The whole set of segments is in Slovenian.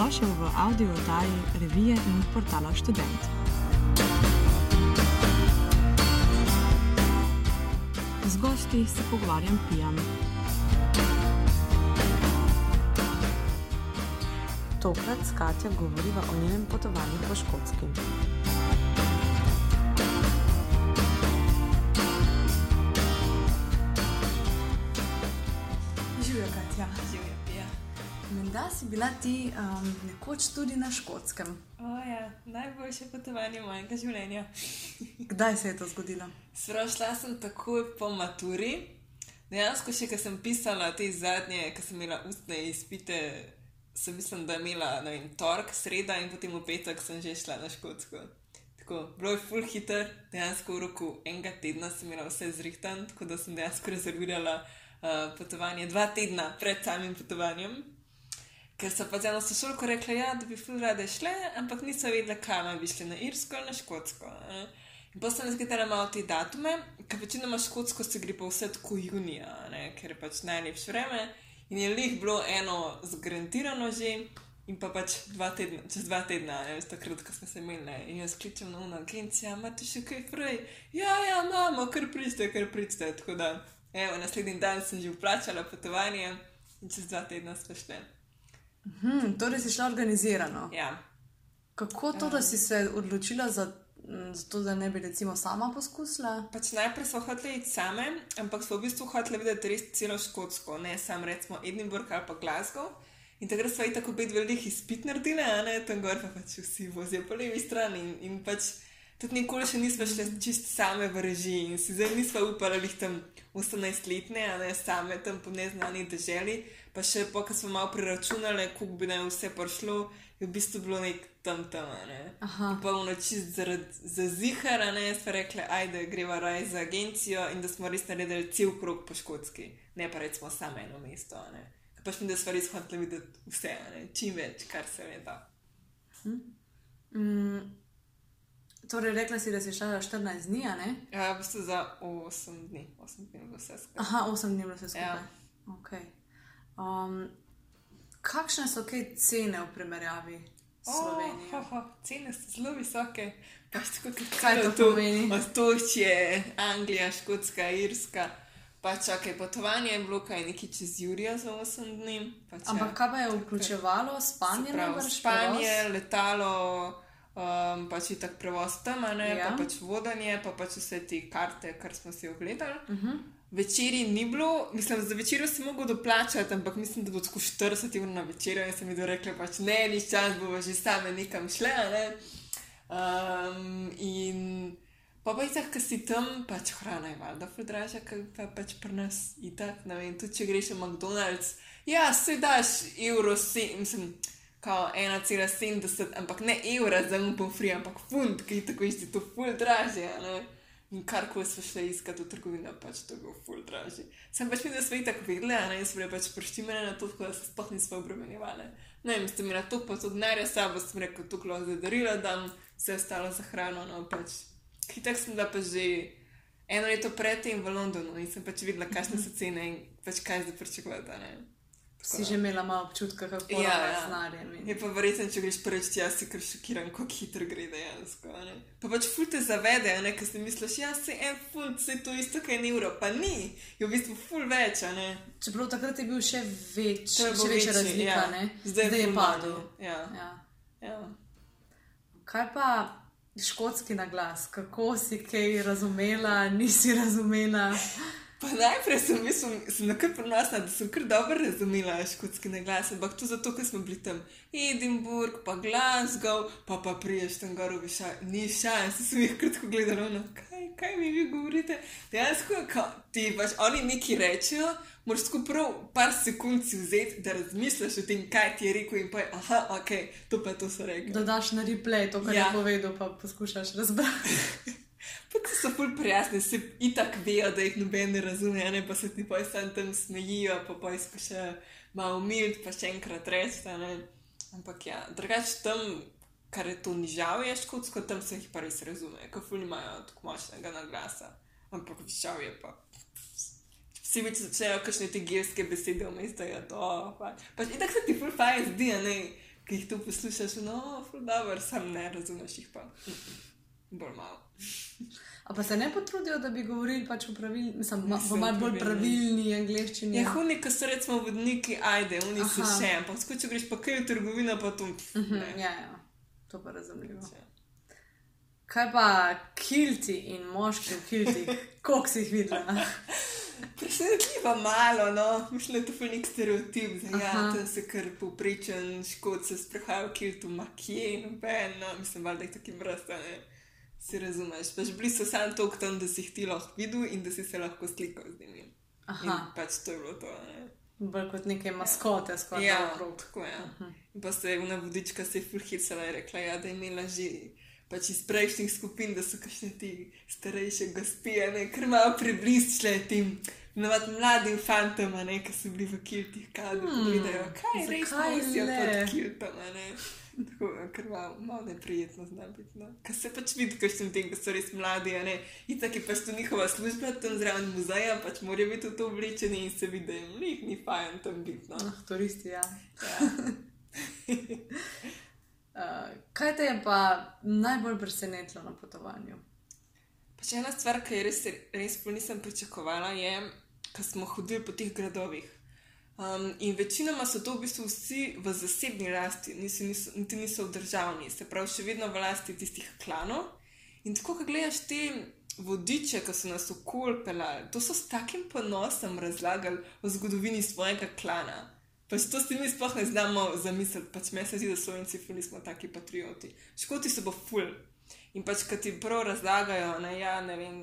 Dobrodošel v audio oddaji revije in portala Student. Z gosti se pogovarjam pijam. Tokrat s Katja govoriva o njenem potovanju po Škotski. Menda si bila ti um, nekoč tudi na škotskem. O, ja, najboljše potovanje mojega življenja. Kdaj se je to zgodilo? Sprašla sem takoj po maturi. Dejansko, še ko sem pisala te zadnje, ko sem imela ustne izpite, sem mislila, da je imela vem, torek, sreda in potem v petek sem že šla na škotsko. Tako, bilo je full hiter, dejansko v roku enega tedna sem imela vse zrihtan, tako da sem dejansko rezervirala uh, potovanje dva tedna pred samim potovanjem. Ker so pa z eno sošolko rekli, ja, da bi ful rade šle, ampak niso vedeli, kam bi šli na Irsko ali na Škotsko. In potem sem razgledala malo te datume, ker večinoma Škotsko se gre pa vse tako junija, ne? ker je pač najlepše vreme. In je lih bilo eno zagarantirano že, in pa pač dva tedna, čez dva tedna, ne vem, takrat, ko smo se imeli. In jaz kličem na uno agencijo, imate še kaj prej? Ja, ja, imamo, kar pridite, kar pridite. Tako da, evo, naslednji dan sem že vplačala potovanje in čez dva tedna smo šli. Hm, torej si šla organizirano. Ja. Kako to, da si se odločila za, za to, da ne bi recimo sama poskusila? Pač najprej smo hoteli iti same, ampak smo v bistvu hoteli videti res celo Škotsko, ne samo recimo Edinburgh ali pa Glasgow. In takrat smo tako bili velikih izpit naredili, a ne tam gor pa pač vsi vozijo po levi strani. In, in pač tudi nikoli še nismo šli čist same v režiji in si zdaj nismo upali, da jih tam 18-letne, a ne same tam po neznani deželi. Pa še po, ko smo malo preračunali, koliko bi naj vse prišlo, je v bistvu bilo nek tam tam, a ne. Pa v noči za zihar, ne, smo rekli, ajde, greva raj za agencijo in da smo res naredili cel krog po škotski, ne pa recimo samo eno mesto, a ne. Ker Pač mi, da smo res hoteli videti vse, ne, čim več, kar se le da. Mm, torej, rekla si, da si šla za 14 dni, a ne? Ja, v bistvu za 8 dni, 8 dni je bilo vse skupaj. Aha, 8 dni je bilo vse skupaj. Ja. Okay. Um, kakšne so kaj cene v primerjavi Slovenijo? Oh, ho, ho, cene so zelo visoke. Pač tako, Kaj to tu, pomeni? Otočje, Anglija, Škotska, Irska. Pač, okay, potovanje je bilo kaj neki čez Jurijo za 8 dni. Pač, Ampak kaj pa je vključevalo spanje Prav, spanje, letalo, um, pač je tak prevoz tam, ne, Ja. ja. pa pač vodanje, pa pač vse te karte, kar smo si ogledali. Uh Mhm. -huh. Večeri ni bilo, mislim, za večer si mogel doplačati, ampak mislim, da bo tako 40 ur na večer. In sem jim rekel, pač ne, ni čas, bomo že same nekam šle. a Ne? Um, in pa itak, ki si tam, pač hrana je valjda fudraža, ker pa pač pri nas itak, ne vem, tudi če greš v McDonald's, ja, se daš evro, se, mislim, kao 1,70, ampak ne evra za un pomfri, ampak funt, ki je tako isti, to ful draže. In karkoli smo šli iskati v trgovino, pač to je bilo ful draže. Sem pač mi, da smo jih tako videli, a ne, in smo bili pač prištimene na to, da se sploh nismo obremenjevali. Ne vem, ste imeli to pa to denarja sabo, sem rekel, to klo za darila dam, vse ostalo za hrano, no pač. Hitek sem bila pa že eno leto predtem v Londonu in sem pač videla, kakšne so cene in pač kaj zdaj pričakovati, a ne. Si že imela malo občutka, kako je Ja, ja, ja. z denarjem. in- Je pa verjetno, če greš prvič tja, si kar šokiran, kako hitro gre dejansko. ne. Pa pač ful te zavede, ker si misliš, ja, se en funt, se to isto, kaj je evro, pa ni, je v bistvu ful več. Čeprav takrat je bil še, več, To je še večja večji, razlika, ja. ne? Zdaj, Zdaj je ful padel. Ja, Ja. ja. Kaj pa škotski naglas? Kako si kaj razumela, nisi razumela? Pa najprej sem mislil, sem kar prenosna, da sem kar dobro razumela škotski naglas, ampak to zato, ker smo bili tam Edinburgh, pa Glasgow, pa pa priješ tam gor, ša, ni šans, sem jih kratko gledala, no, kaj, kaj mi vi govorite. Dejansko, ko ti pač oni neki rečejo, moraš skupaj prav par sekund si vzeti, da razmisliš o tem, kaj ti je rekel in pa je, aha, ok, to pa to so rekli. Dodaš na replay to, kar. Ja. je povedal, pa poskušaš razbrati. Pa so ful prijazni, se itak vejo, da jih noben ne razume, ne pa se ti pa sam tam smejijo, pa pa izkušajo malo umilt, pa še enkrat ne. Ampak ja, drugače tam, kar je to nižavje škotsko, tam se jih pa res razume, ker ful imajo tako močnega naglasa. Ampak višavje pa. Vsi več začnejo kakšne te gelske besede vmes, da je to. Pa. In tako se ti ful fajn zdi, ne. ki jih tu poslušaš, no, dobro, sam ne razumeš jih pa. Bolj malo. A pa se ne potrudijo, da bi govorili pač v pravilni, mislim, ma- v malo bolj pravilni. angleščini. Ja, huni, ki so recimo vodniki, ajde, oni so še, ampak skoči greš pa kaj v trgovino, pa tu. Mhm, ne. ja, ja, to pa razumljivo. Kaj pa kilti in moški v kiltih, koliko si jih videla? Presenetljivo malo, no, mislim, da je to ful nek stereotip, da ja, tam se kar povprečen škod se sprehaja v kiltu, ma kje, noben, no, mislim, valjda je taki vrsta, ne. Si razumeš, pač bili so samo toliko tam, da si jih ti lahko videl in da si se lahko slikal z njimi. In Aha, pač to je bilo to, ne. bolj kot neke maskote skoraj Ja, okrog. tako je. In pa se je ena vodička se je fulhicala in rekla, ja, da je imela že pač iz prejšnjih skupin, da so kakšne ti starejše gospije, ne, ker malo prebližile tem navad mladim fantom, ne, ki so bili v kiltih, kaj da Hmm, gledajo, kaj res zakaj nosijo le? pod kiltom, a ne. Tako, ker malo, malo neprijetno zna biti. No. Ker se pač vidi, kakšnim tem, ki so res mladi, a ne. In tako je pač to njihova služba, tam zraven muzeja, pač morajo biti v to oblečeni in se vidi, da jim ni, ni fajn tam biti. No. Ah, turisti, ja. Ja. Uh, kaj te je pa najbolj presenetilo na potovanju? Pač ena stvar, ki je res, res nisem pričakovala, je, ko smo hodili po teh gradovih. Um, in večinoma so to v bistvu vsi v zasebni lasti, nisi, niso, niti niso v državni, se pravi, še vedno v lasti tistih klanov. In tako, ko gledaš te vodiče, ki so nas okol pelali, to so s takim ponosom razlagali o zgodovini svojega klana. Pač to si mi sploh ne znamo zamisliti, pač meni se zdi, da Slovenci ful nismo taki patrioti. Škoti so pa ful. In pač, ki ti prav razlagajo, ne, ja, ne vem,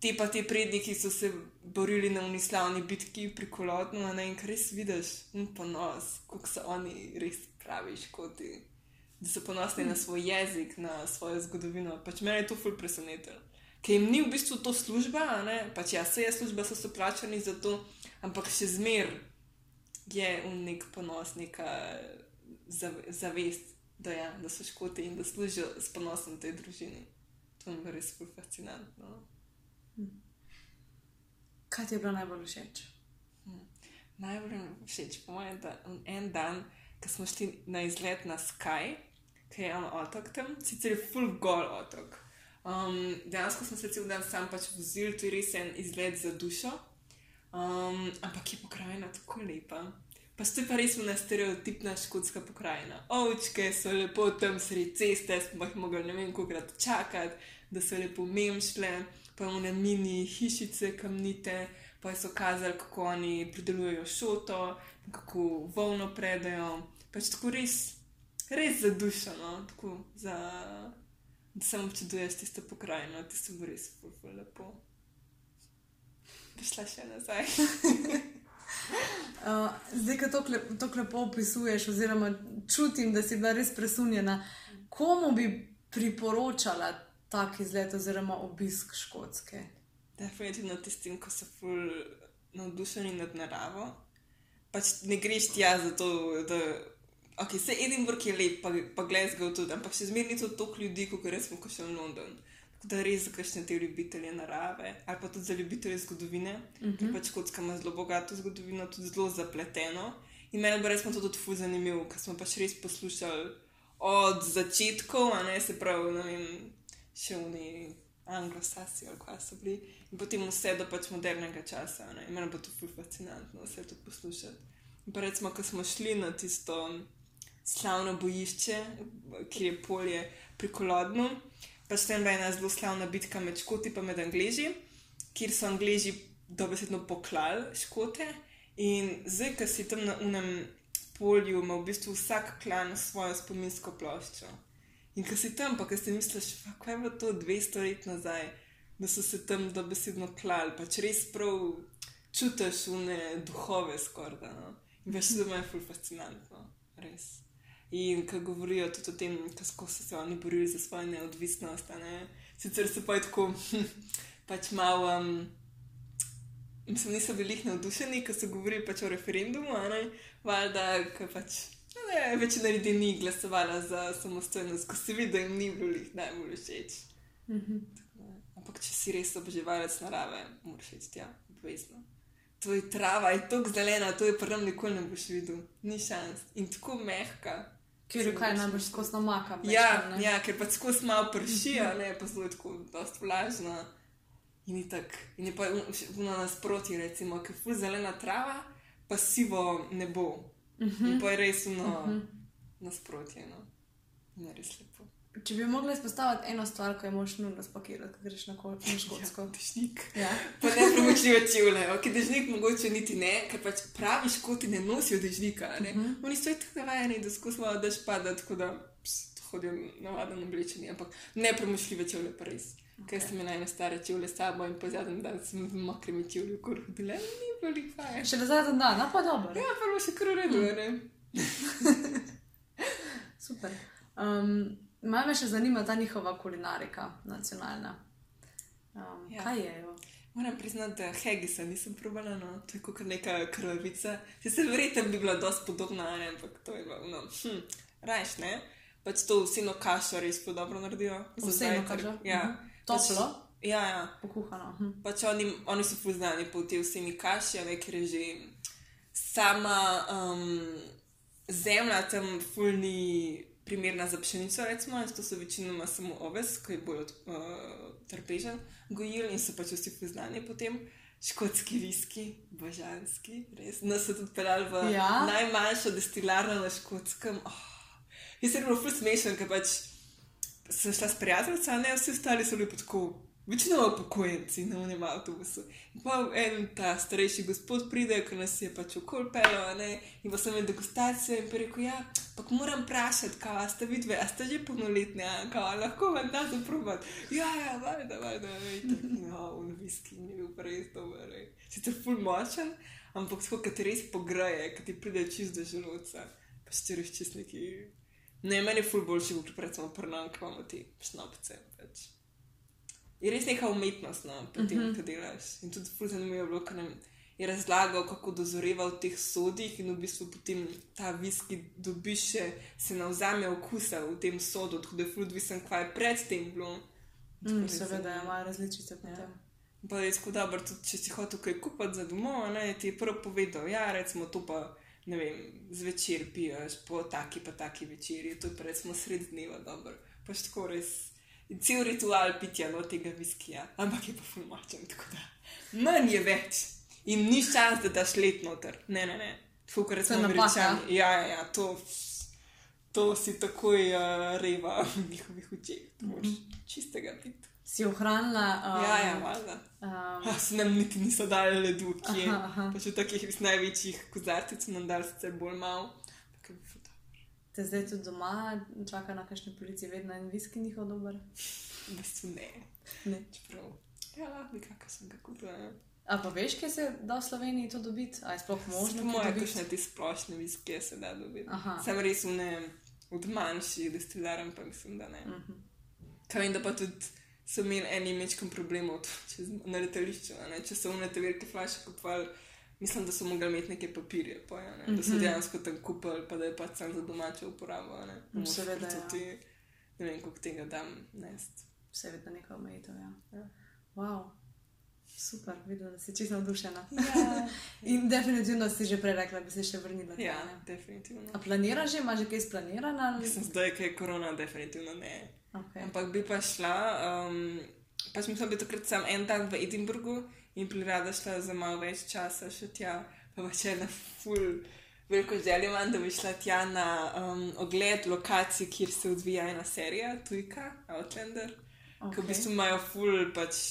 te pa ti predniki so se borili na unislavni bitki pri Kolodnu, a ne, in kar res vidiš, un ponos, kako so oni res pravi škoti. Da so ponosni na svoj jezik, na svojo zgodovino. Pač mene je to ful presenetilo. Ker jim ni v bistvu to služba, ne, pač ja, se je služba, so se plačani za to, ampak še zmer je un nek ponos, neka zav zavest, da, ja, da so škoti in da služijo s ponosom tej družini. To je res ful fascinantno. Kaj ti je bilo najbolj všeč? Najbolj mi je všeč, po mojem, da en dan, ko smo šli na izlet na Sky, ki je en otok tam, sicer je full gol otok. Um, dejansko smo se cel dan sam pač vozili, to je res en izlet za dušo. Um, ampak je pokrajina tako lepa. Pa je pa res ena stereotipna škotska pokrajina. Ovčke so lepo tam sredi ceste, smo jih mogli ne vem kolikrat čakati, da so lepo memšle, pa one mini hišice kamnite, pa so kazali, kako oni pridelujejo šoto, kako volno predajo. Pač tako res, res za dušo, no? tako za, da samo občuduješ tisto pokrajino, tisto bo res ful, ful lepo. Bi šla še nazaj. Uh, zdaj, ko to, to lepo opisuješ, oziroma čutim, da si bila res presunjena, komu bi priporočala tak izlet oziroma obisk Škotske? Definitivno tistim, ki so ful navdušeni nad naravo. Pač ne greš tja zato, da. Ok, se Edinburgh je lep, pa, pa Glasgow tudi, ampak še zmeraj ni to toliko ljudi, kot recimo, ko še v London. Tako da res za kakšne te ljubitelje narave, ali pa tudi za ljubitelje zgodovine, uh -huh. ker pač Škotska ima zelo bogato zgodovino, tudi zelo zapleteno. In meni bo resno to tudi fuz zanimivo, ker smo pač res poslušali od začetkov, a ne se pravi, ne vem, še oni anglosasi ali kaj so bili, in potem vse do pač modernega časa. Ne? In meni bo to ful fascinantno vse to poslušati. In pa recimo, ko smo šli na tisto slavno bojišče, kjer je polje pri Kolodnu, pač tam bila ena zelo slavna bitka med Škoti in med Angliji, kjer so Angliji dobesedno poklali Škote. In zdaj, ki si tam na unem polju, ima v bistvu vsak klan svojo spominsko ploščo. In ko si tam, pa ko si misliš, "Fa, kaj je bilo to 200 let nazaj, da so se tam dobesedno klali, pač res prav čutiš une duhove skorda. No? In veš, da je ful fascinantno, res. In ko govorijo tudi o tem, kako so se oni borili za svojo neodvisnost, ne? sicer so pa tako, pač malo. Um, Mislim, niso bili jih navdušeni, ko so govorili pač o referendumu, a ne, valjda, ker pač ne, večina ljudi ni glasovala za samostojnost, ko se vidi, da jim ni bilo jih najbolj všeč. Ampak če si res oboževalec narave, moraš iti tja, obvezno. To je trava, je tako zelena, to je prvo nikoli ne boš videl, ni šans. In tako mehka, Ker je kaj najbolj skozi namaka. Ja, ja, ker pač skozi malo prši, a ne pa zelo tako, dosta vlažna. In je tako, in je pa vna nasproti, recimo, ker je zelena trava, pa sivo nebo. Uh -huh. In pa je res vno uh -huh. nasprotje, no. In je res lepo. Če bi mogla izpostaviti eno stvar, ko je mož nujno spakirati, ko greš na na škotsko. Ja, dežnik. Ja. Pa ne premočljive čevlje, ok, dežnik mogoče niti ne, ker pač pravi škoti ne nosijo dežnika, ne. Uh -huh. Oni so tako navajeni, da skozi malo dež pada, tako da hodijo navaden oblečeni, ampak ne premočljive čevlje pa res. Okay. Ker sem imela ene stare čevlje s sabo in po zadnjem dan sem z mokrimi čevlji v koru hodila, ni bilo fajn. Še do zadnjega dana, pa dobro. Ja, prvo še kar v redu, Mm. ne. Super. Um, Malo me še zanima ta njihova kulinarika, nacionalna. Um, ja. Kaj je? jo? Moram priznati, da Hegisa nisem probala, no, to je kot neka krvavica. Sicer verjetno bi bila dosti podobna, ne, ampak to je bilo, no, hm, rajš ne. Pač to vseno kašo res zelo dobro naredijo. zajtrk. kažo? Ja. Mhm. Toplo? Pač, ja, ja. Pokuhano. Hm. Pač oni, oni so poznani po tej vsemi kaši, ne, ker je že sama um, zemlja tam fulni primerna za pšenico, recimo, in to so večinoma samo oves, ki je bolj uh, trpežen, gojil in so pač vsi poznani potem. Škotski viski, božanski, res. Nas so tudi pelali v Ja? najmanjšo destilarno na škotskem. Oh. Jaz sem bil ful smešen, ker pač sem šla s prijateljico, a ne vsi ostali so bili pa tako, večinoma upokojenci na unem avtobusu. In pa en ta starejši gospod pride, ki nas je pač okol pelo, in pa sem imel degustacijo in rekel, ja, pa moram vprašati, kaj ste vidve, a ste že polnoletni, a lahko vam da zaprobat. Ja, ja, valjda, valjda, in tako, ja, un viski je bil pa res dober, sicer ful močen, ampak tako, kad te res pogreje, kad ti pride čist do želodca, pa štiriš čist neki Ne, meni je ful boljši, kot recimo prnam, ki imamo ti šnopce. Pač. Je res neka umetnost, no, pri tem, uh -huh. kaj delaš. In tudi ful zanimivo je bilo, ker nam je razlagal, kako dozoreva v teh sodih in v bistvu potem ta viski dobiš še, se navzame okusa v tem sodu, tako da je ful odvisen, kaj je pred tem bilo. Mm, seveda imajo različice potem. Pa je tako dobro, tudi če si hotel kaj kupiti za domov, ne, ti je prvo povedal, ja, recimo to pa, ne vem, zvečer piješ, po taki pa taki večerji, to je pa recimo sred dneva dobro. Pač tako res, in cel ritual pitja no tega viskija, ampak je pa fulmačen, tako da manj je več. In ni čas, da daš let noter, ne, ne, ne. Recimo napaka. američani. Ja, ja, ja, to, to si takoj uh, reva v njihovih očeh, to moraš čistega piti. Si ohranila. Um, Ja, ja, valjda. Um, Ah, se nam niti niso dali ledu, ki je. Aha, aha. Pač v takih največjih kozarcih nam dali sicer bolj malo. te zdaj tudi doma čaka na kakšni policiji, vedno en viski njihov dober. V bistvu ne. Ne. Čeprav, ja, kakor sem ga kupila. Ja. A pa veš, kje se da v Sloveniji to dobiti? A je sploh možno? Dobiti? kakšne te splošne viske se da dobiti. Aha. Sem res v ne, od manjših destilarn, pa mislim, da ne. Mhm. Kaj vem, da pa tudi so imeli eni mečkim problemov čez, na letališču. ne. Če so v te velike flaše kupovali, mislim, da so mogli imeti neke papirje, pa, ja, ne, da so Mhm. dejansko tam kupili, pa da je pač sam za domačo uporabo. Ne, Mm, seveda, ja. tudi, ne vem, koliko tega dam nest. Seveda neka omejitev. Ja. Ja. Wow. Super, vidim, da si čisto navdušena. Ja, In definitivno si že prej rekla, da bi se še vrnila. ja ne? definitivno. A planiraš že, imaš že kaj splanirano? Mislim, zdaj, je korona, definitivno ne. Okay. Ampak bi pa šla, um, pač mislim, da bi takrat sam en dan v Edinburgu in bi rada šla za malo več časa še tja, pa pač ena ful. Veliko željo imam, da bi šla tja na um, ogled lokacij, kjer se odvija ena serija, Tujka, Outlander, okay. ki v bistvu imajo ful pač,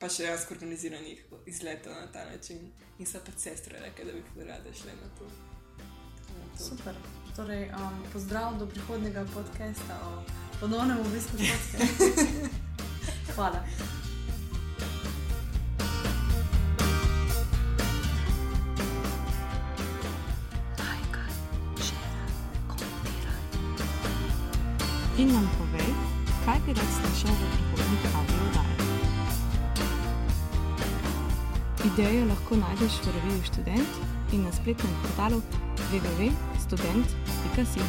pa še jaz organiziranih izletov na ta način. In so pač sestre rekle, da bi ful rada šla na to. Na to. Super. Torej, um, pozdrav do prihodnega podcasta o ponovnem obisku Škotske. Hvala. In nam povej, kaj bi rad slišal v prihodnjih audio oddajah. Idejo lahko najdeš v reviji Student in na spletnem portalu www.student.si.